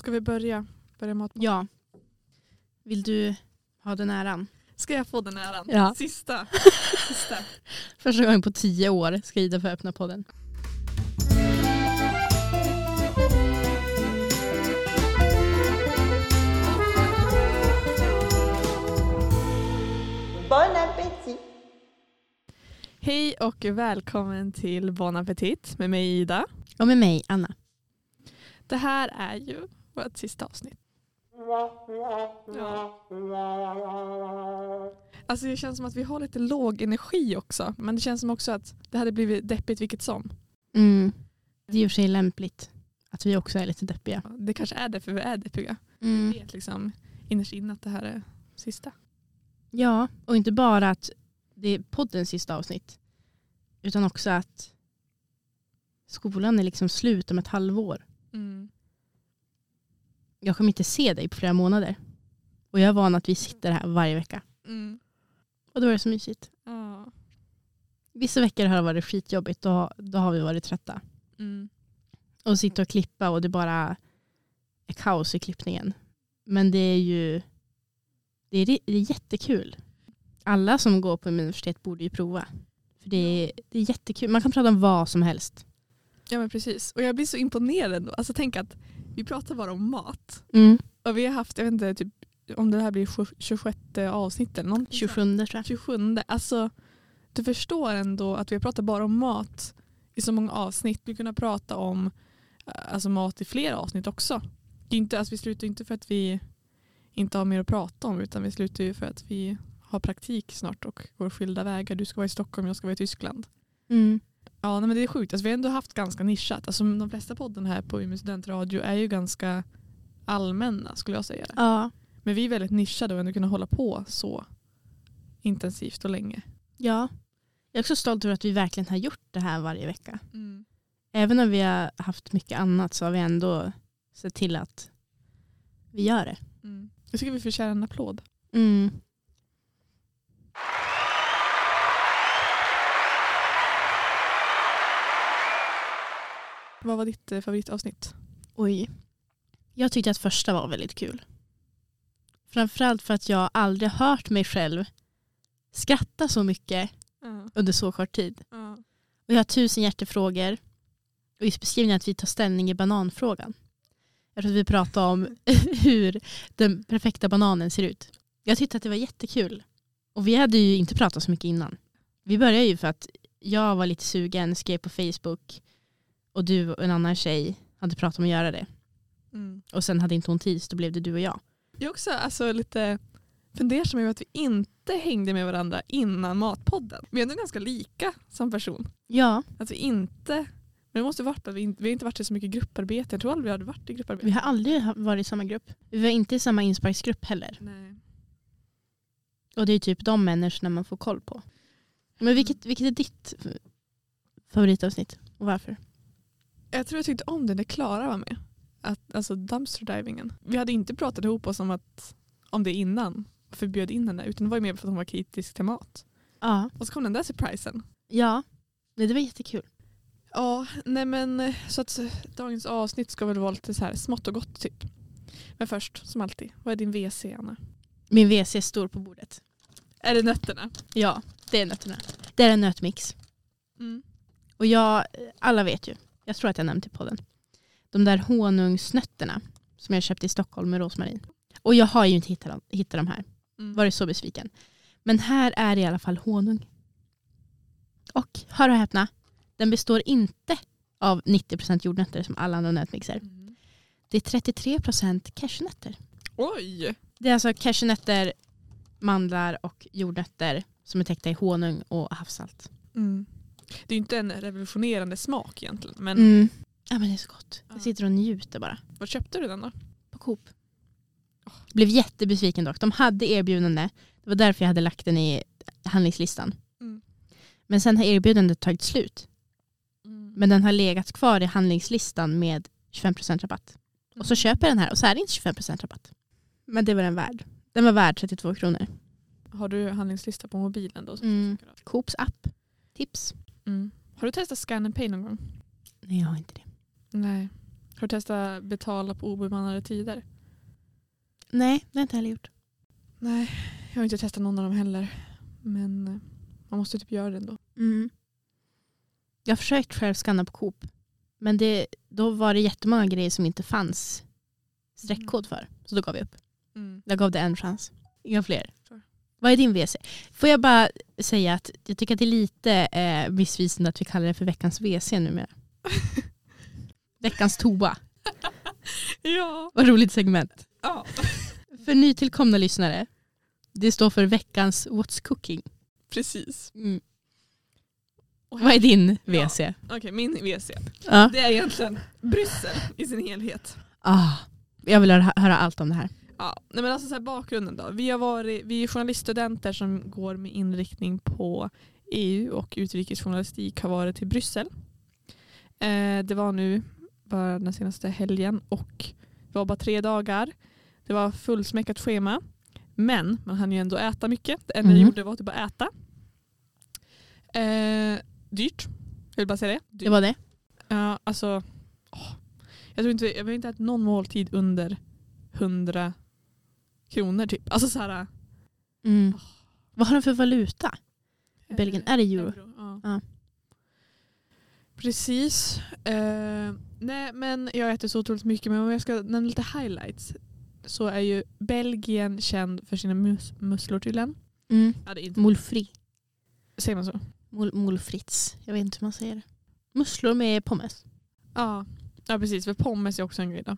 Ska vi börja? Börja mat? Ja. Vill du ha den äran? Ska jag få den äran? Ja. Sista. Sista. Första gången på tio år ska Ida få öppna podden. Bon appétit Hej och välkommen till Bon Appetit med mig Ida. Och med mig, Anna. Det här är ju vårt sista avsnitt. Ja. Alltså det känns som att vi har lite låg energi också. Men det känns som också att det hade blivit deppigt vilket som. Mm. Det är för sig lämpligt att vi också är lite deppiga. Det kanske är därför vi är deppiga. Mm. Vi vet liksom innerst inne att det här är sista. Ja, och inte bara att det är poddens sista avsnitt. Utan också att skolan är liksom slut om ett halvår. Jag kommer inte se dig på flera månader. Och jag är van att vi sitter här varje vecka. Mm. Och då är det så mysigt. Ja. Vissa veckor har det varit skitjobbigt. Då, då har vi varit trötta. Mm. Och sitta och klippa och det bara är kaos i klippningen. Men det är ju det är, det är jättekul. Alla som går på universitet borde ju prova. För det är, det är jättekul. Man kan prata om vad som helst. Ja men precis. Och jag blir så imponerad. Alltså tänk att vi pratar bara om mat. Mm. Och vi har haft, jag vet inte, typ, om det här blir 26 avsnitt eller någonting. 27 tror jag. 27. Alltså du förstår ändå att vi har pratat bara om mat i så många avsnitt. Vi kunna prata om eh, alltså, mat i flera avsnitt också. Det är inte, alltså, vi slutar inte för att vi inte har mer att prata om utan vi slutar ju för att vi har praktik snart och går skilda vägar. Du ska vara i Stockholm, jag ska vara i Tyskland. Mm. Ja, nej, men det är sjukt. Alltså, vi har ändå haft ganska nischat. Alltså, de flesta podden här på Umeå studentradio är ju ganska allmänna skulle jag säga. Ja. Men vi är väldigt nischade och ändå kunna hålla på så intensivt och länge. ja. Jag är också stolt över att vi verkligen har gjort det här varje vecka. Även om vi har haft mycket annat så har vi ändå sett till att vi gör det. Mm. Jag tycker vi förtjänar en applåd. Mm. Vad var ditt eh, favoritavsnitt? Oj. Jag tyckte att första var väldigt kul. Framförallt för att jag aldrig hört mig själv skratta så mycket under så kort tid. Och jag har tusen hjärtefrågor. Och i beskrivningen att vi tar ställning i bananfrågan. Jag tror att vi pratar om hur den perfekta bananen ser ut. Jag tyckte att det var jättekul. Och vi hade ju inte pratat så mycket innan. Vi började ju för att jag var lite sugen, skrev på Facebook och du och en annan tjej hade pratat om att göra det. Mm. Och sen hade inte hon tid så då blev det du och jag. Jag är också alltså, lite fundersam över att vi inte hängde med varandra innan Matpodden. Vi är ändå ganska lika som person. Ja, Att vi inte, men det måste varit att vi, inte, vi har inte varit i så mycket grupparbete. Jag tror aldrig vi hade varit i grupparbete. vi har aldrig varit i samma grupp. Vi var inte i samma insparksgrupp heller. Nej. Och det är typ de människorna man får koll på. Men vilket, vilket är ditt favoritavsnitt och varför? Jag tror jag tyckte om det när Klara var med. Att, alltså dumpster divingen. Vi hade inte pratat ihop oss om, att, om det innan. Varför vi bjöd in henne. Utan det var ju mer för att hon var kritisk till mat. Ja, Och så kom den där surprisen. ja. Nej, det var jättekul. Ja, nej men eh, så att eh, dagens avsnitt ska väl vara lite så här smått och gott typ. Men först, som alltid, vad är din WC Anna? Min WC är stor på bordet. Är det nötterna? Ja, det är nötterna. Det är en nötmix. Mm. Och jag, alla vet ju, jag tror att jag nämnt i podden, de där honungsnötterna som jag köpte i Stockholm med rosmarin. Och jag har ju inte hittat dem, hittat dem här, Mm. varit så besviken. Men här är i alla fall honung. Och hör och häpna, den består inte av 90% jordnötter som alla andra nötmixer. Mm. Det är 33% cashewnötter. Oj! Det är alltså cashewnötter, mandlar och jordnötter som är täckta i honung och havssalt. Mm. Det är ju inte en revolutionerande smak egentligen. Men Mm. Ja men det är så gott. Ja. Jag sitter och njuter bara. vad köpte du den då? På Coop. Blev jättebesviken dock. De hade erbjudande. Det var därför jag hade lagt den i handlingslistan. Mm. Men sen har erbjudandet tagit slut. Men den har legat kvar i handlingslistan med 25% rabatt. Och så köper jag den här och så är det inte 25% rabatt. Men det var den värd. Den var värd 32 kronor. Har du handlingslista på mobilen då? Mm. Coops app. Tips. Mm. Har du testat Scan and Pay någon gång? Nej jag har inte det. Nej. Har du testat betala på obemannade tider? Nej, det har jag inte heller gjort. Nej, jag har inte testat någon av dem heller. Men eh, man måste typ göra det ändå. Mm. Jag har försökt själv skanna på Coop. Men det, då var det jättemånga grejer som inte fanns streckkod för. Så då gav jag upp. Mm. Jag gav det en chans. Inga fler. Vad är din WC? Får jag bara säga att jag tycker att det är lite eh, missvisande att vi kallar det för veckans WC numera. veckans toa. Ja. Vad roligt segment. ja. För nytillkomna lyssnare. Det står för veckans What's Cooking. Precis. Mm. Vad är din WC? Okej, min WC. Ja. Det är egentligen Bryssel i sin helhet. Ah, jag vill höra, höra allt om det här. Ja, nej men alltså så bakgrunden då. Vi, har varit, vi är journaliststudenter som går med inriktning på EU och utrikesjournalistik har varit till Bryssel. Eh, det var nu bara den senaste helgen och det var bara tre dagar. Det var fullsmäckat schema. Men man hann ju ändå äta mycket. Det enda Mm. jag gjorde var typ att äta. Eh, dyrt. Jag vill bara säga det. Dyrt. Det var det. Ja, alltså. åh. Jag tror inte, jag har inte ätit någon måltid under 100 kronor typ. Alltså så här. Mm. Vad har de för valuta? I Belgien, är det euro? ja. Ja. Precis. Eh, nej men jag äter så otroligt mycket men om jag ska nämna lite highlights så är ju Belgien känd för sina mus musslor tydligen. Mm. Ja, inte. Molfri. Säger man så? Mol, molfritz. Jag vet inte hur man säger det. Musslor med pommes. Ja. ja precis för pommes är också en grej då.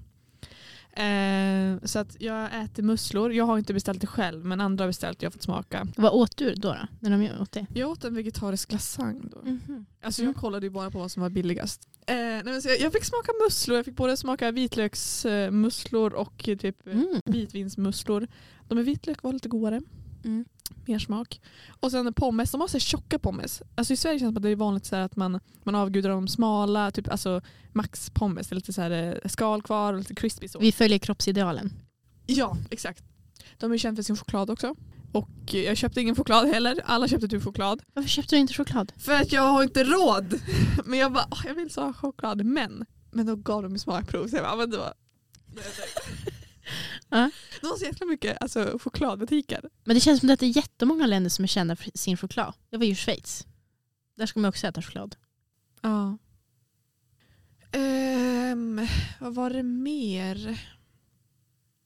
Eh, så att jag äter musslor. Jag har inte beställt det själv men andra har beställt och jag har fått smaka. Vad åt du då? då när de åt det? Jag åt en vegetarisk lasagne då. Mhm. Alltså Mm. jag kollade ju bara på vad som var billigast. Eh, nej, men så jag, jag fick smaka musslor, jag fick både smaka vitlöksmusslor och eh, typ Mm. vitvinsmusslor. De med vitlök var lite godare, Mm. mer smak. Och sen pommes, de har så tjocka pommes. Alltså i Sverige känns det som att det är vanligt så att man, man avgudar de smala, typ alltså max pommes, det är lite så här eh, skal kvar och lite crispy så. Vi följer kroppsidealen. Ja, exakt. De är kända för sin choklad också. Och jag köpte ingen choklad heller, alla köpte typ choklad. Varför köpte du inte choklad? För att jag har inte råd. Men jag bara, "Åh, jag vill så ha choklad. Men, men då gav de mig smakprov. Så jag bara, men det var... Ja. De har så jäkla mycket alltså, chokladbutiker. Men det känns som att det är jättemånga länder som är kända för sin choklad. Jag var ju i Schweiz. Där ska man också äta choklad. Ja. Ehm, vad var det mer?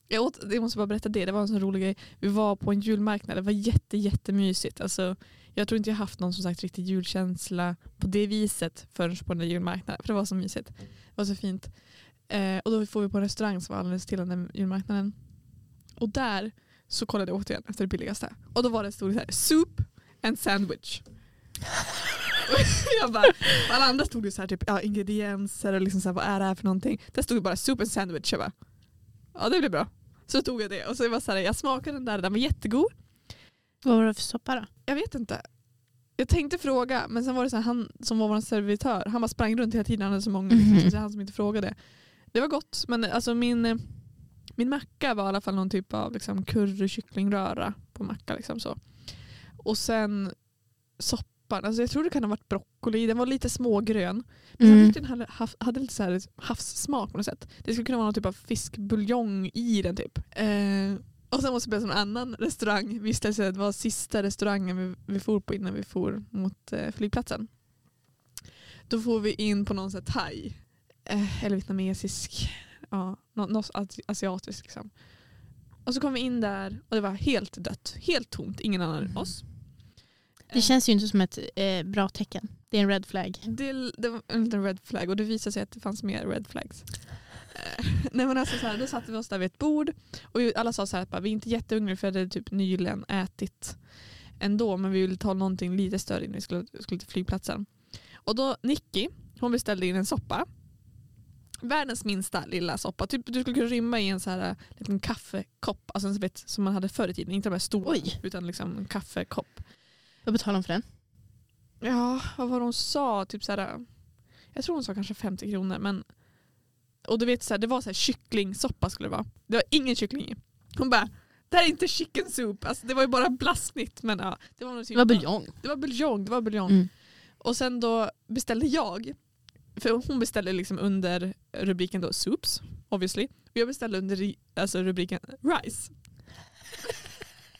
Jag, åt, jag måste bara berätta det, det var en sån rolig grej. Vi var på en julmarknad, det var jätte, jättemysigt. Alltså, jag tror inte jag haft någon som sagt riktig julkänsla på det viset förrän på den där julmarknaden. För det var så mysigt. Det var så fint. Eh, och då får vi på en restaurang som var alldeles till den julmarknaden. Och där så kollade jag återigen efter det billigaste. Och då var det stod så här, soup and sandwich. jag bara, alla andra stod det så här typ ja, ingredienser och liksom så här, vad är det här för någonting. Där stod det bara soup and sandwich. Jag bara, ja det blir bra. Så tog jag det och så var så här, jag smakade den där, den var jättegod. Vad var det för soppa då? Jag vet inte. Jag tänkte fråga men sen var det så här, han som var vår servitör, han bara sprang runt hela tiden, han hade så många, Mhm. så det var han som inte frågade. Det var gott men alltså min, eh, min macka var i alla fall någon typ av liksom, currykycklingröra på macka. Liksom så. Och sen soppan, alltså jag tror det kan ha varit broccoli, den var lite smågrön. Men Mm. den hade, hade lite så här havssmak på något sätt. Det skulle kunna vara någon typ av fiskbuljong i den typ. Eh, och sen måste jag berätta om en annan restaurang. Visste jag att det var sista restaurangen vi, vi for på innan vi for mot eh, flygplatsen. Då får vi in på någon sån här thai. Eh, eller vietnamesisk. Ja, nå- något asi- asiatisk liksom. Och så kom vi in där och det var helt dött. Helt tomt. Ingen annan än Mm. oss. Det känns ju inte som ett eh, bra tecken. Det är en red flag. Det, det var en liten red flag och det visade sig att det fanns mer red flags. Eh, Nej, men alltså så här, då satte vi oss där vid ett bord och alla sa så här att bara, vi är inte jättehungriga för det är typ nyligen ätit ändå men vi ville ta någonting lite större innan vi skulle, skulle till flygplatsen. Och då Nicky, hon beställde in en soppa. Världens minsta lilla soppa. Typ, du skulle kunna rymma i en så här, äh, liten kaffekopp alltså, en vet, som man hade förr i tiden. Inte de här stora Oj. utan liksom en kaffekopp. Vad betalar de för den? Ja, vad var hon sa? Typ så här, jag tror hon sa kanske 50 kronor. Men, och du vet, så här, det var så här, kycklingsoppa skulle det vara. Det var ingen kyckling i. Hon bara, det här är inte chicken soup. Alltså, det var ju bara blaskigt. Men, ja, det, var typ, Det var buljong. Det var buljong. Det var buljong. Mm. Och sen då beställde jag för hon beställde liksom under rubriken då soups, obviously. Och jag beställde under alltså rubriken rice.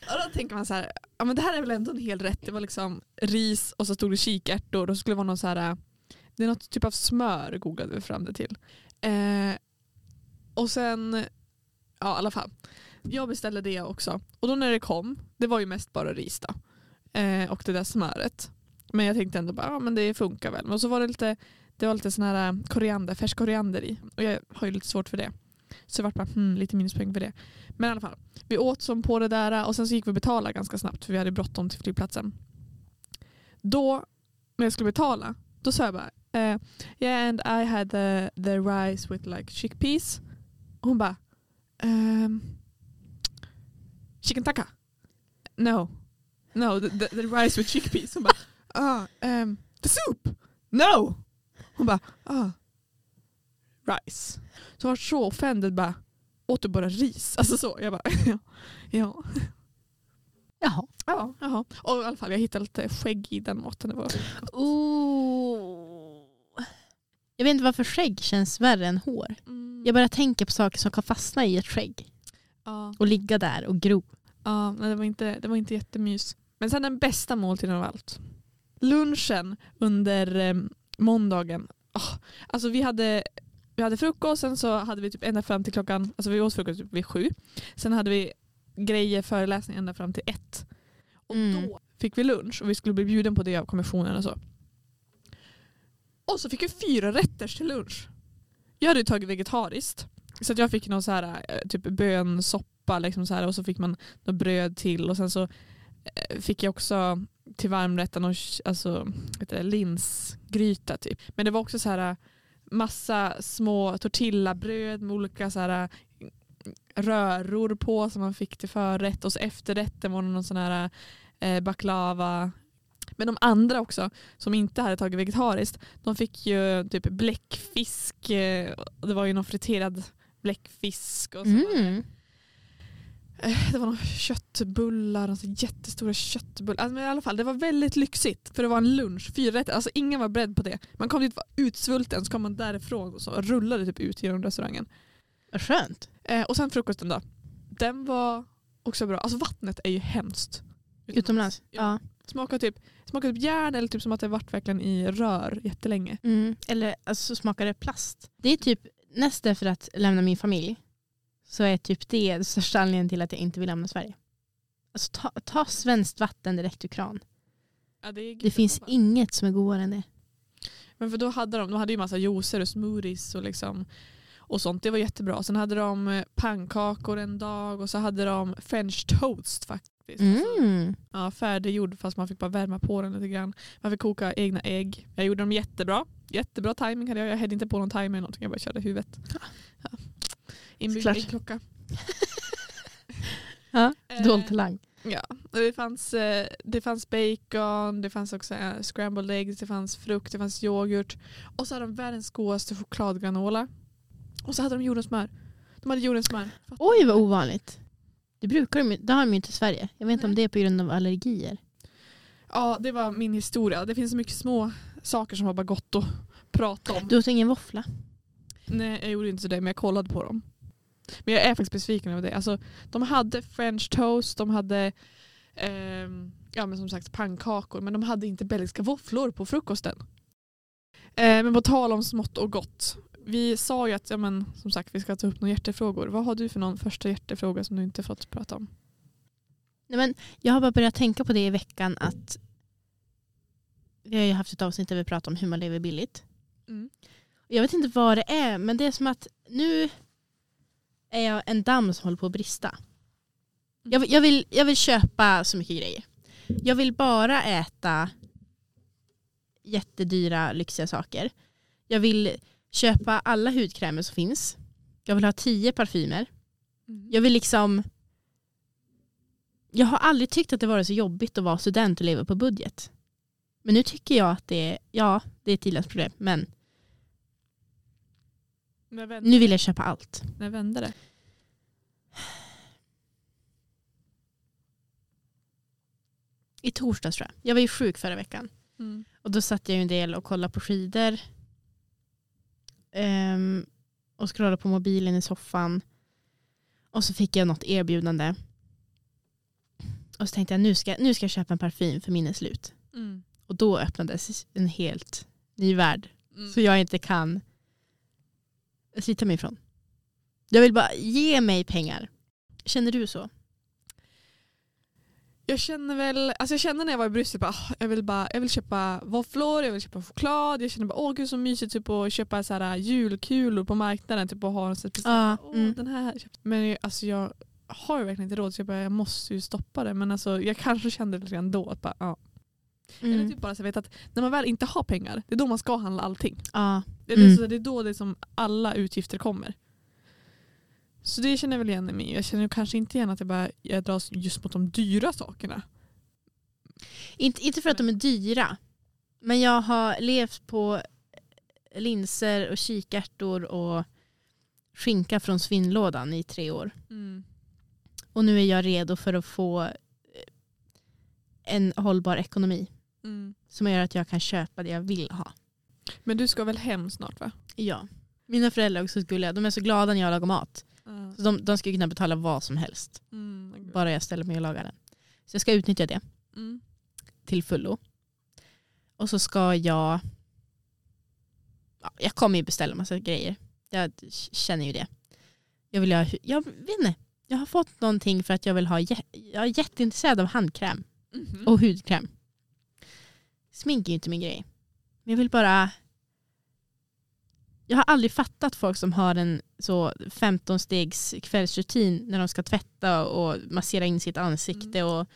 och då tänker man så här, ja men det här är väl ändå en hel rätt. Det var liksom ris och så stod det kikärtor och så skulle det vara någon så här, det är något typ av smör googlade vi fram det till. Eh, och sen, ja i alla fall. Jag beställde det också. Och då när det kom, det var ju mest bara ris då. Eh, och det där smöret. Men jag tänkte ändå bara, ja men det funkar väl. Och så var det lite, det var lite sån här äh, koriander, färsk koriander i. Och jag har ju lite svårt för det. Så det vart bara hmm, lite minuspoäng för det. Men i alla fall, vi åt som på det där äh, och sen så gick vi och betalade ganska snabbt för vi hade bråttom till flygplatsen. Då, när jag skulle betala, då sa jag bara uh, yeah and I had the, the rice with like chickpeas. Och hon bara um, chicken taka? No. No, the, the, the rice with chickpeas. Hon bara ah, um, the soup? No! Hon bara ah, rice. Så jag var så offended bara åt du bara ris? Alltså så. Jag bara ja. ja. Jaha. Ja, jaha. Och i alla fall jag hittade lite skägg i den maten. Det var oh. Jag vet inte varför skägg känns värre än hår. Mm. Jag bara tänker på saker som kan fastna i ett skägg. Ja. Och ligga där och gro. Ja, det var inte, det var inte jättemys. Men sen den bästa måltiden av allt. Lunchen under eh, måndagen. Oh, alltså vi hade, vi hade frukost, sen så hade vi typ ända fram till klockan, alltså vi åt frukost typ vid sju. Sen hade vi grejer, föreläsning ända fram till ett. Och mm. då fick vi lunch och vi skulle bli bjuden på det av kommissionen och så. Och så fick vi fyra rätter till lunch. Jag hade tagit vegetariskt. Så jag fick någon så här, eh, typ bönsoppa liksom så här, och så fick man något bröd till och sen så eh, fick jag också till varmrätten och alltså, det, linsgryta typ. Men det var också så här massa små tortillabröd med olika så här röror på som man fick till förrätt och så efterrätten var någon sån här eh, baklava. Men de andra också som inte hade tagit vegetariskt de fick ju typ bläckfisk. Eh, det var ju någon friterad bläckfisk. Och så mm det, eh, det var några köttbullar, alltså jättestora köttbullar. Alltså, men i alla fall, det var väldigt lyxigt för det var en lunch, fyra rätter. Alltså, ingen var beredd på det. Man kom dit var utsvulten så kom man därifrån och så rullade typ ut genom restaurangen. Vad skönt. Eh, och sen frukosten då. Den var också bra. Alltså vattnet är ju hemskt. Utomlands? Ja. ja. Smakar typ, smakar typ järn eller typ som att det varit verkligen i rör jättelänge. Mm. Eller alltså, smakar det plast. Det är typ näst efter att lämna min familj så är typ det den största anledningen till att jag inte vill lämna Sverige. Alltså ta, ta svenskt vatten direkt ur kran. Ja, det, det finns inget som är godare än det. Men för då hade de, de hade ju massa juicer och smoothies och liksom och sånt. Det var jättebra. Sen hade de eh, pannkakor en dag och så hade de french toast faktiskt. Mm. Alltså, ja, färdiggjord fast man fick bara värma på den lite grann. Man fick koka egna ägg. Jag gjorde dem jättebra. Jättebra timing hade jag. Jag hade inte på någon timer eller någonting. Jag bara körde huvudet. Ja. Inbyggd äggklocka. ja, dold talang. Ja, det fanns, eh, det fanns bacon, det fanns också scrambled eggs, det fanns frukt, det fanns yoghurt. Och så hade de världens godaste chokladgranola. Och så hade de jordnötssmör. De hade jordnötssmör. Oj vad ovanligt. Det brukar de, det har de ju inte i Sverige. Jag vet inte om det är på grund av allergier. Ja, det var min historia. Det finns så mycket små saker som var bara gott att prata om. Du åt ingen våffla? Nej, jag gjorde inte det, men jag kollade på dem. Men jag är faktiskt besviken över det. Alltså, de hade french toast, de hade eh, ja, men som sagt pannkakor, men de hade inte belgiska våfflor på frukosten. Eh, men på tal om smått och gott vi sa ju att ja, men, som sagt, vi ska ta upp några hjärtefrågor. Vad har du för någon första hjärtefråga som du inte fått prata om? Nej, men jag har bara börjat tänka på det i veckan att vi har ju haft ett avsnitt där vi pratar om hur man lever billigt. Mm. Jag vet inte vad det är men det är som att nu är jag en damm som håller på att brista. Mm. Jag, jag, vill, jag vill köpa så mycket grejer. Jag vill bara äta jättedyra lyxiga saker. Jag vill köpa alla hudkrämer som finns. Jag vill ha tio parfymer. Mm. Jag vill liksom... Jag har aldrig tyckt att det varit så jobbigt att vara student och leva på budget. Men nu tycker jag att det är, ja, det är Tilas problem, men nu vill jag köpa allt. När vände det? I torsdags tror jag. Jag var ju sjuk förra veckan. Mm. Och då satt jag ju en del och kollade på skidor um, och scrollade på mobilen i soffan. Och så fick jag något erbjudande. Och så tänkte jag nu ska, nu ska jag köpa en parfym för min är slut. Mm. Och då öppnades en helt ny värld. Mm. Så jag inte kan slita mig ifrån. Jag vill bara ge mig pengar. Känner du så? Jag känner väl, alltså jag kände när jag var i Bryssel, bara, ah, jag, vill bara, jag vill köpa våfflor, jag vill köpa choklad, jag känner bara åh gud så mysigt typ, att köpa så här, julkulor på marknaden typ, och ha en så ah, mm. den här. Men alltså, jag har verkligen inte råd så jag, bara, jag måste ju stoppa det. Men alltså, jag kanske kände lite grann då att bara, ja. Mm. Eller typ bara så vet att när man väl inte har pengar, det är då man ska handla allting. Ah. Det, är, mm. så det är då det som alla utgifter kommer. Så det känner jag väl igen mig. Jag känner kanske inte igen att jag, bara, jag dras just mot de dyra sakerna. Inte, inte för att de är dyra. Men jag har levt på linser och kikärtor och skinka från svinnlådan i tre år. Mm. Och nu är jag redo för att få en hållbar ekonomi. Mm. Som gör att jag kan köpa det jag vill ha. Men du ska väl hem snart va? Ja. Mina föräldrar är också gulliga. De är så glada när jag lagar mat. Mm. Så de, de ska kunna betala vad som helst. Mm, bara jag ställer mig och lagar den. Så jag ska utnyttja det. Mm. Till fullo. Och så ska jag... Ja, jag kommer ju beställa massa grejer. Jag känner ju det. Jag vill ha... Jag vet inte. Jag har fått någonting för att jag vill ha... Jag är jätteintresserad av handkräm. Mm Och hudkräm. Smink är ju inte min grej. Men jag vill bara jag har aldrig fattat folk som har en så 15 stegs kvällsrutin när de ska tvätta och massera in sitt ansikte mm. och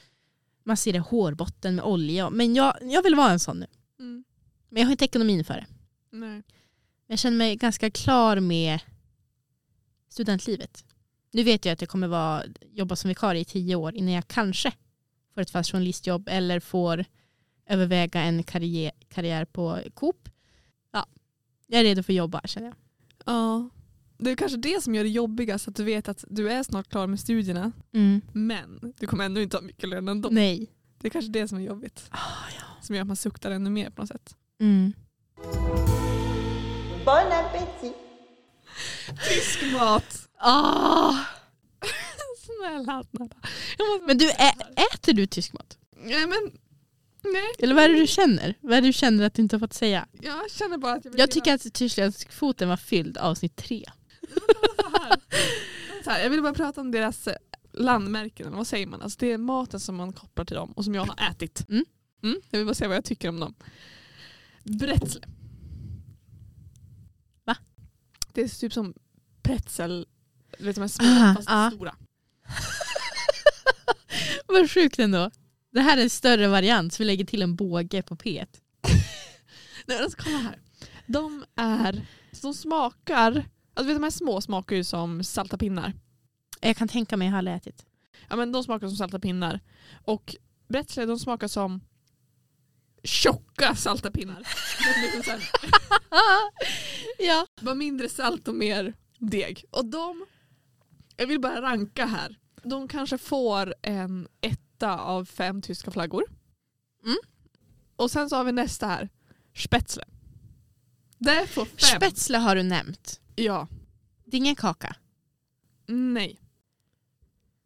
massera hårbotten med olja. Men jag, jag vill vara en sån nu. Mm. Men jag har inte ekonomin för det. Nej. Jag känner mig ganska klar med studentlivet. Nu vet jag att jag kommer vara, jobba som vikarie i tio år innan jag kanske får ett fast journalistjobb eller får överväga en karriär, karriär på Coop jag är redo för att jobba känner jag. Ja. Det är kanske det som gör det jobbigast, att du vet att du är snart klar med studierna. Mm. Men du kommer ändå inte ha mycket lön ändå. Nej. Det är kanske det som är jobbigt. Oh, ja. Som gör att man suktar ännu mer på något sätt. Mm. Bon appétit! Tysk mat! Oh. Snälla. Men du, ä äter du tysk mat? Nej men Nej. Eller vad är det du känner? Vad är det du känner att du inte har fått säga? Jag känner bara att jag vill Jag tycker att tyskländsk foten var fylld avsnitt tre. Så här, jag vill bara prata om deras eh, landmärken, vad säger man? Alltså det är maten som man kopplar till dem och som jag har ätit. Mm. Mm, jag vill bara säga vad jag tycker om dem. Bretzle. Va? Det är typ som pretzel, du vet de här små ah, fast ah. stora. vad sjukt ändå. Det här är en större variant så vi lägger till en båge på P1. Nej, alltså, kolla här. De är, de smakar, alltså vet de här små smakar ju som salta pinnar. Jag kan tänka mig, jag har aldrig ätit. Ja men de smakar som salta pinnar. Och bretzler de smakar som tjocka salta pinnar. ja. Bara mindre salt och mer deg. Och de, jag vill bara ranka här. De kanske får en ett åtta av fem tyska flaggor. Mm. Och sen så har vi nästa här. Spätzle. Det får fem. Spätzle har du nämnt. Ja. Det är ingen kaka? Nej.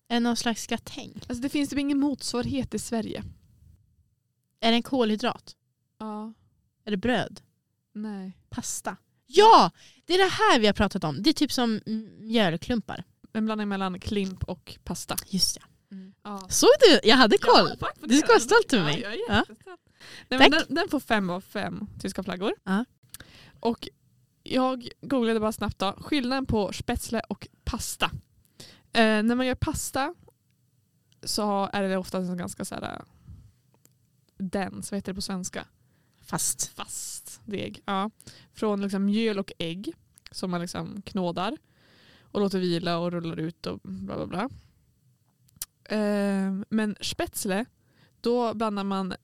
Är det någon slags gratäng? Alltså det finns typ ingen motsvarighet i Sverige. Är det en kolhydrat? Ja. Är det bröd? Nej. Pasta? Ja! Det är det här vi har pratat om. Det är typ som mjölklumpar. En blandning mellan klimp och pasta. Just ja. Ja. Såg du? Jag hade koll. Ja, du ska vara stolt över mig. Ja, jag ja. Nej, den, den, får fem av fem tyska flaggor. Ja. Och jag googlade bara snabbt då, skillnaden på spätzle och pasta. Eh, när man gör pasta så är det oftast en ganska så här, dens, vad heter det på svenska? Fast. Fast deg. Ja. Från liksom mjöl och ägg som man liksom knådar och låter vila och rullar ut och bla bla bla. Eh, men spätzle, då blandar man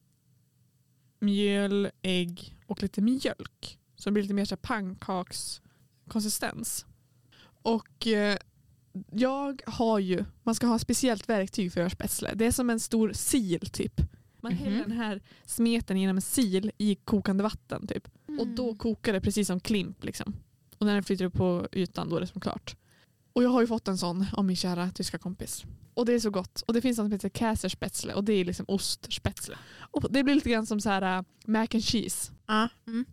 mjöl, ägg och lite mjölk. Så det blir lite mer pannkakskonsistens. Och eh, jag har ju, man ska ha speciellt verktyg för att göra spätzle. Det är som en stor sil typ. Man mm -hmm. häller den här smeten genom en sil i kokande vatten typ. Mm. Och då kokar det precis som klimp liksom. Och när den flyter upp på ytan då är det som klart. Och jag har ju fått en sån av min kära tyska kompis. Och det är så gott. Och det finns något som heter Käserspätzle och det är liksom ostspätzle. Och det blir lite grann som så här uh, mac and cheese. Ja. Mm.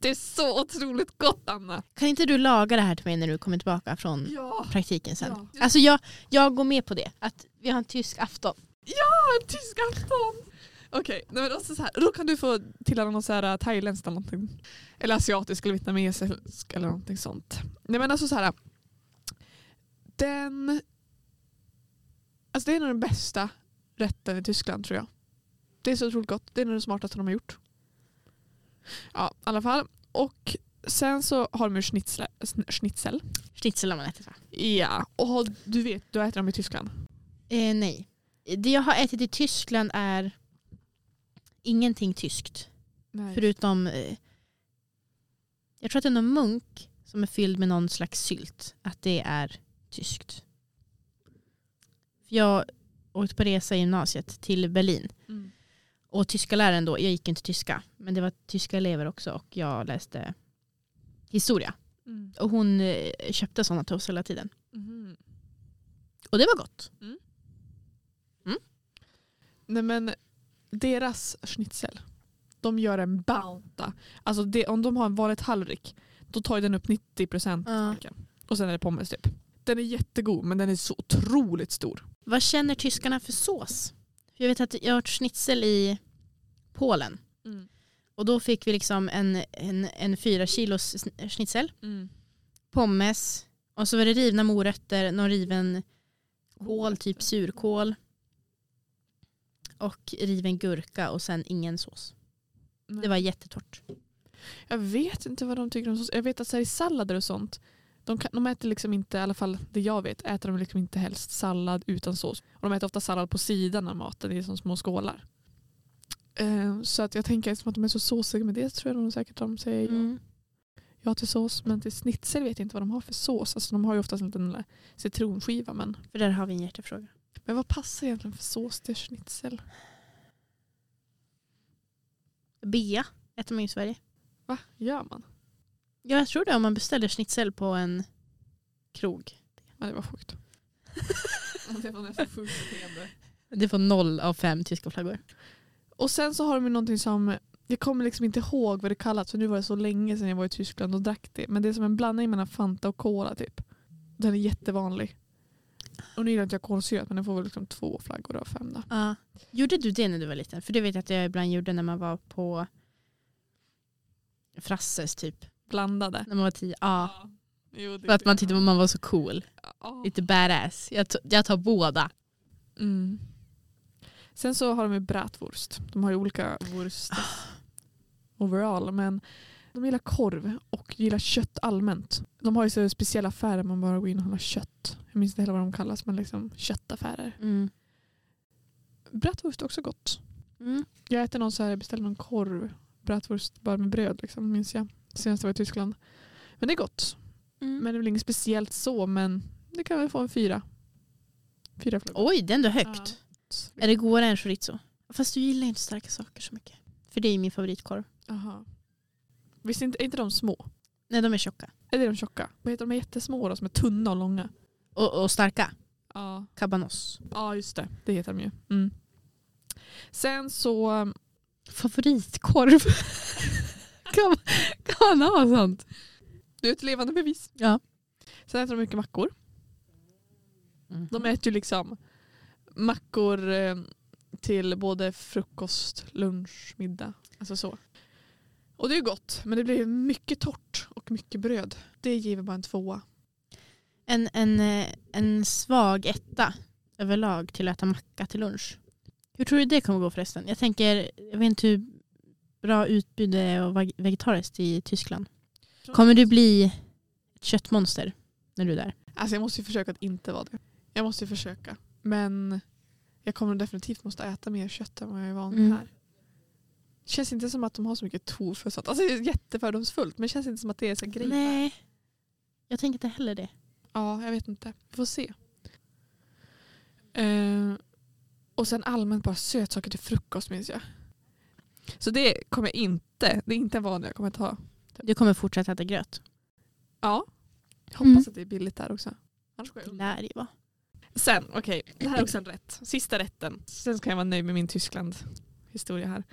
Det är så otroligt gott Anna. Kan inte du laga det här till mig när du kommer tillbaka från Ja. praktiken sen? Ja. Alltså jag, jag går med på det. Att vi har en tysk afton. Ja, en tysk afton! Okej, nej men alltså så här, då kan du få tillaga något så här uh, thailändskt eller någonting. Eller asiatisk eller vietnamesisk eller någonting sånt. Nej men alltså så här. Den... Alltså det är nog den bästa rätten i Tyskland tror jag. Det är så otroligt gott. Det är nog det smartaste de har gjort. Ja, i alla fall. Och sen så har de ju schnitzel. schnitzel. Schnitzel har man ätit va? Ja, och du vet, du äter dem i Tyskland. Eh, nej. Det jag har ätit i Tyskland är ingenting tyskt. Nej. Förutom, eh, jag tror att det är någon munk som är fylld med någon slags sylt. Att det är tyskt. För jag åkte på resa i gymnasiet till Berlin. Mm. Och tyska läraren då, jag gick inte tyska, men det var tyska elever också och jag läste historia. Mm. Och hon eh, köpte sådana till oss hela tiden. Mhm. Och det var gott. Nej men deras schnitzel, de gör en bauta. Alltså det, om de har en vanlig tallrik, då tar den upp 90% Ja. och sen är det pommes typ. Den är jättegod men den är så otroligt stor. Vad känner tyskarna för sås? För jag vet att jag har varit schnitzel i Polen. Och då fick vi liksom en, en, en fyra kilos schnitzel, pommes och så var det rivna morötter, någon riven kål, typ surkål. Och riven gurka och sen ingen sås. Det var jättetorrt. Jag vet inte vad de tycker om sås. Jag vet att så här, i sallader och sånt, de, kan, de äter liksom inte, i alla fall det jag vet, äter de liksom inte helst sallad utan sås. Och de äter ofta sallad på sidan av maten i som små skålar. Eh, så att jag tänker som att de är så såsiga med det tror jag de säkert de säger ja. Mm. ja till sås. Men till schnitzel vet jag inte vad de har för sås. Alltså, de har ju oftast en liten citronskiva. Men, För där har vi en hjärtefråga. men vad passar egentligen för sås till schnitzel? Bea äter man ju i Sverige. Va? Gör man? Ja, jag tror det om man beställer schnitzel på en krog. Ja, det var sjukt. det var nästan sjukt beteende. Det får noll av fem tyska flaggor. Och sen så har de ju någonting som, jag kommer liksom inte ihåg vad det kallas för nu var det så länge sedan jag var i Tyskland och drack det. Men det är som en blandning mellan Fanta och Cola typ. Den är jättevanlig. Och nu gillar inte jag kolsyrat men den får väl liksom två flaggor av fem då. Ja. Gjorde du det när du var liten? För det vet jag att jag ibland gjorde när man var på Frasses typ. Blandade. När man var tio. Ja. Jo, det För att man tyckte man var så cool. Ja. Lite badass. Jag, jag tar båda. Mm. Sen så har de ju bratwurst. De har ju olika wurst overall. Men de gillar korv och gillar kött allmänt. De har ju så speciella affärer man bara går in och handlar kött. Jag minns inte heller vad de kallas men liksom köttaffärer. Mm. Bratwurst är också gott. Mm. Jag äter någon så här, jag beställde någon korv. Bratwurst bara med bröd liksom, minns jag. Senast jag var i Tyskland. Men det är gott. Mm. Men det är väl inget speciellt så men det kan väl få en fyra. Fyra flaggor. Oj, det är ändå högt. Är det godare än chorizo? Fast du gillar inte starka saker så mycket. För det är ju min favoritkorv. Aha. Visst är inte, är inte de små? Nej, de är tjocka. Är det de tjocka? Vad heter de jättesmå då som är tunna och långa? Och, och starka. Ja. Cabanos. Ja just det, det heter de ju. Mm. Sen så, um, Favoritkorv. kan, kan ha sånt? du är ett levande bevis. Ja. Sen äter de mycket mackor. Mm. De äter ju liksom mackor eh, till både frukost, lunch, middag. Alltså så. Och det är gott, men det blir mycket torrt och mycket bröd. Det ger bara en tvåa. En, en, eh, en svag etta överlag till att äta macka till lunch. Hur tror du det kommer gå förresten? Jag tänker, jag vet inte hur bra utbud och veg- vegetariskt i Tyskland. Kommer du bli ett köttmonster när du är där? Alltså jag måste ju försöka att inte vara det. Jag måste ju försöka. Men jag kommer definitivt måste äta mer kött än vad jag är van Mm. här. Det känns inte som att de har så mycket tofu och sånt. Alltså det är jättefördomsfullt men det känns inte som att det är så grej. Nej, jag tänker inte heller det. Ja, jag vet inte. Vi får se. Eh, och sen allmänt bara sötsaker till frukost minns jag. Så det kommer jag inte, det är inte en vana jag kommer ta. Du kommer fortsätta äta gröt. Ja. Jag hoppas mm. att det är billigt där också. Annars går jag lär ju vara. Sen, okej, okay, det här är också en rätt. Sista rätten. Sen ska jag vara nöjd med min Tyskland-historia här.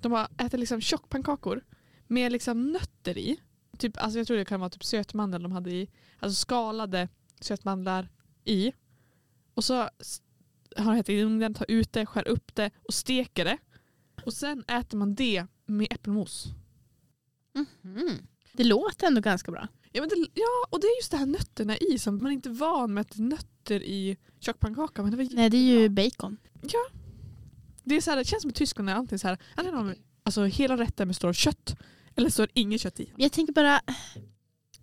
De har ätit liksom tjockpannkakor med liksom nötter i. Typ, alltså jag tror det kan vara typ sötmandel de hade i. Alltså skalade sötmandlar i. Och så har det i ugnen, tar ut det, skär upp det och steker det. Och sen äter man det med äppelmos. -hmm. Det låter ändå ganska bra. Ja, men det, ja, och det är just det här nötterna i som man är inte van med att det är nötter i tjockpannkaka. Men det var Nej, det är ju bacon. Ja. Det, är så här, det känns som i Tyskland är alltid så här, alltså hela rätten består av kött eller så är det inget kött i. Jag tänker bara,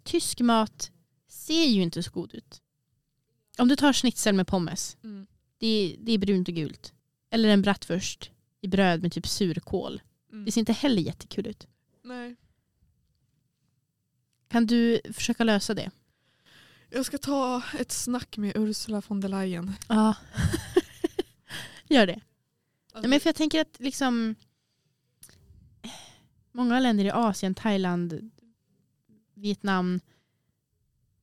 tysk mat ser ju inte så god ut. Om du tar schnitzel med pommes, mm. det, det är brunt och gult. Eller en bratwurst i bröd med typ surkål. Mm. Det ser inte heller jättekul ut. Nej. Kan du försöka lösa det? Jag ska ta ett snack med Ursula von der Leyen. Ja, gör det. Alltså, men för jag tänker att liksom många länder i Asien, Thailand, Vietnam,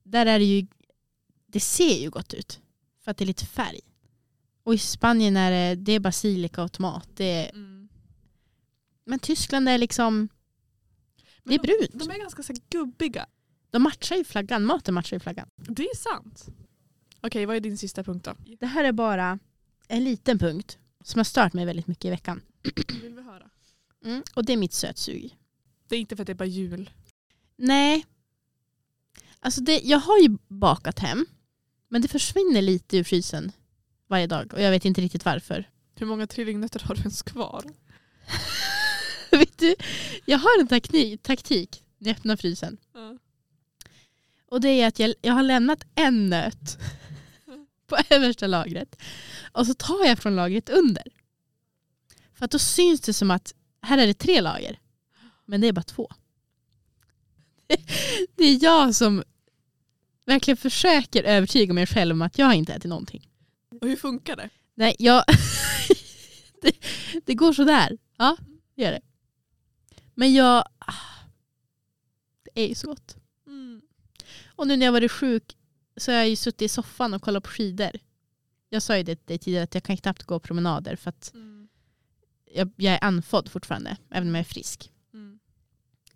där är det ju, det ser ju gott ut. För att det är lite färg. Och i Spanien är det, det är basilika och tomat. Det är, mm. Men Tyskland är liksom det är brunt. De, de är ganska så gubbiga. De matchar ju flaggan. Maten matchar ju flaggan. Det är sant. Okej, vad är din sista punkt då? Det här är bara en liten punkt som har stört mig väldigt mycket i veckan. Vill vi höra? Mm, och det är mitt sötsug. Det är inte för att det är bara jul. Nej. Alltså det, jag har ju bakat hem. Men det försvinner lite ur frysen varje dag. Och jag vet inte riktigt varför. Hur många trillingnötter har du ens kvar? Vet du, jag har en taktik, taktik när jag öppnar frysen. Mm. Och det är att jag, jag har lämnat en nöt på översta lagret. Och så tar jag från lagret under. För att då syns det som att här är det tre lager. Men det är bara två. Det är jag som verkligen försöker övertyga mig själv om att jag inte ätit någonting. Och hur funkar det? Nej, jag... det, det går sådär. Ja, det gör det. Men jag... Ah, det är ju så gott. Mm. Och nu när jag varit sjuk så har jag ju suttit i soffan och kollat på skidor. Jag sa ju det till dig tidigare att jag kan knappt gå promenader för att mm. jag, jag, är andfådd fortfarande, även om jag är frisk. Mm.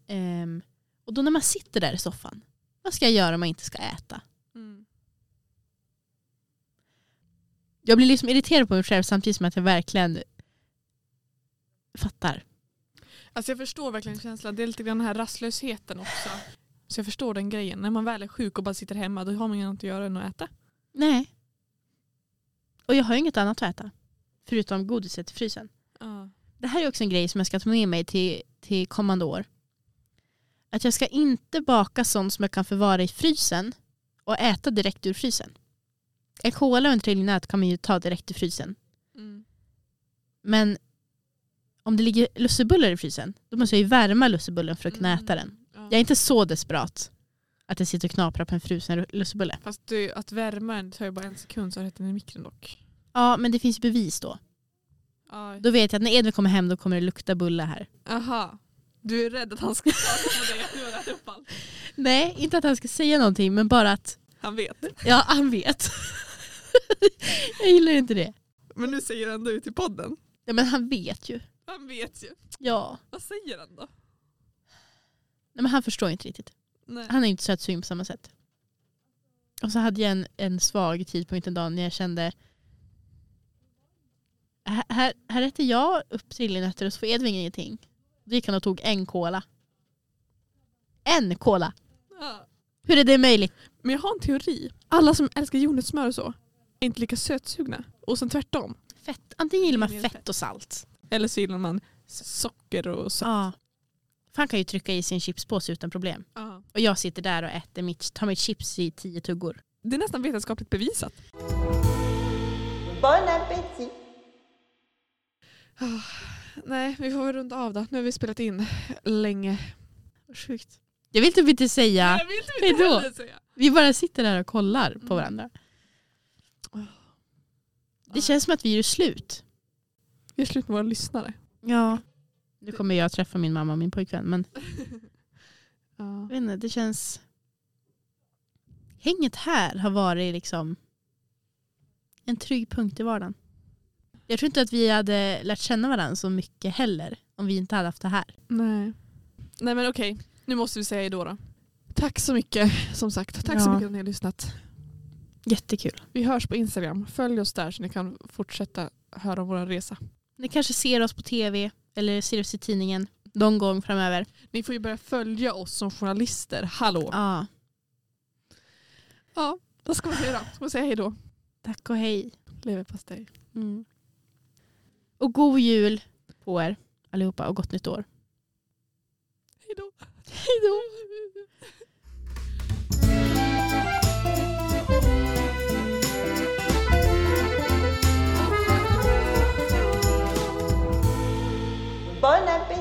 Um, och då när man sitter där i soffan, vad ska jag göra om jag inte ska äta? Mm. Jag blir liksom irriterad på mig själv samtidigt som att jag verkligen fattar. Alltså jag förstår verkligen känslan. Det är lite grann den här rastlösheten också. Så jag förstår den grejen. När man väl är sjuk och bara sitter hemma då har man inget att göra än att äta. Nej. Och jag har inget annat att äta. Förutom godiset i frysen. Uh. Det här är också en grej som jag ska ta med mig till, till kommande år. Att jag ska inte baka sånt som jag kan förvara i frysen och äta direkt ur frysen. En kola och en trillingnöt kan man ju ta direkt ur frysen. Mm. Men om det ligger lussebullar i frysen, då måste jag ju värma lussebullen för att kunna äta den. Mm, jag är inte så desperat att jag sitter och knaprar på en frusen lussebulle. Fast du, att värma den tar ju bara en sekund så har den i mikron dock. Ja, men det finns bevis då. Aj. Då vet jag att när Edvin kommer hem då kommer det lukta bulle här. Aha. Du är rädd att han ska säga allt? Nej, inte att han ska säga någonting men bara att... Han vet. Ja, han vet. jag gillar inte det. Men nu säger han ändå ut i podden. Ja, men han vet ju. Han vet ju. Ja. Vad säger han då? Nej, men han förstår inte riktigt. Nej. Han är inte sötsugn på samma sätt. Och så hade jag en, en svag tidpunkt en dag när jag kände här, här äter jag upp trillingnötter och så får Edvin ingenting. Då gick han och tog en kola. En kola! Ja. Hur är det möjligt? Men jag har en teori. Alla som älskar jordnötssmör och så inte lika sötsugna. Och sen tvärtom. Fett. Antingen gillar man fett och salt. Eller så gillar man socker och sött. Ja. han kan ju trycka i sin chipspåse utan problem. Ja. Och jag sitter där och äter mitt, tar mitt chips i tio tuggor. Det är nästan vetenskapligt bevisat. Bon appétit! Oh, nej, vi får väl runda av då. Nu har vi spelat in länge. Sjukt. Jag vill typ inte säga hejdå. Vi bara sitter där och kollar på mm. varandra. Det känns som att vi är slut. Vi är slut med våra lyssnare. Ja. Nu kommer jag träffa min mamma och min pojkvän. Men... Ja. Jag inte, det känns... Hänget här har varit liksom en trygg punkt i vardagen. Jag tror inte att vi hade lärt känna varandra så mycket heller om vi inte hade haft det här. Nej, Nej men okej, nu måste vi säga hejdå då. Tack så mycket som sagt. Tack ja. så mycket att ni har lyssnat. Jättekul. Vi hörs på Instagram. Följ oss där så ni kan fortsätta höra om vår resa. Ni kanske ser oss på tv eller ser oss i tidningen någon gång framöver. Ni får ju börja följa oss som journalister. Hallå! Ja. Ja, vad ska man säga då? Ska man säga hej då? Tack och hej. Leverpastej. Mm. Och god jul på er allihopa och gott nytt år. Hej då. Hej då. Bonne appétit!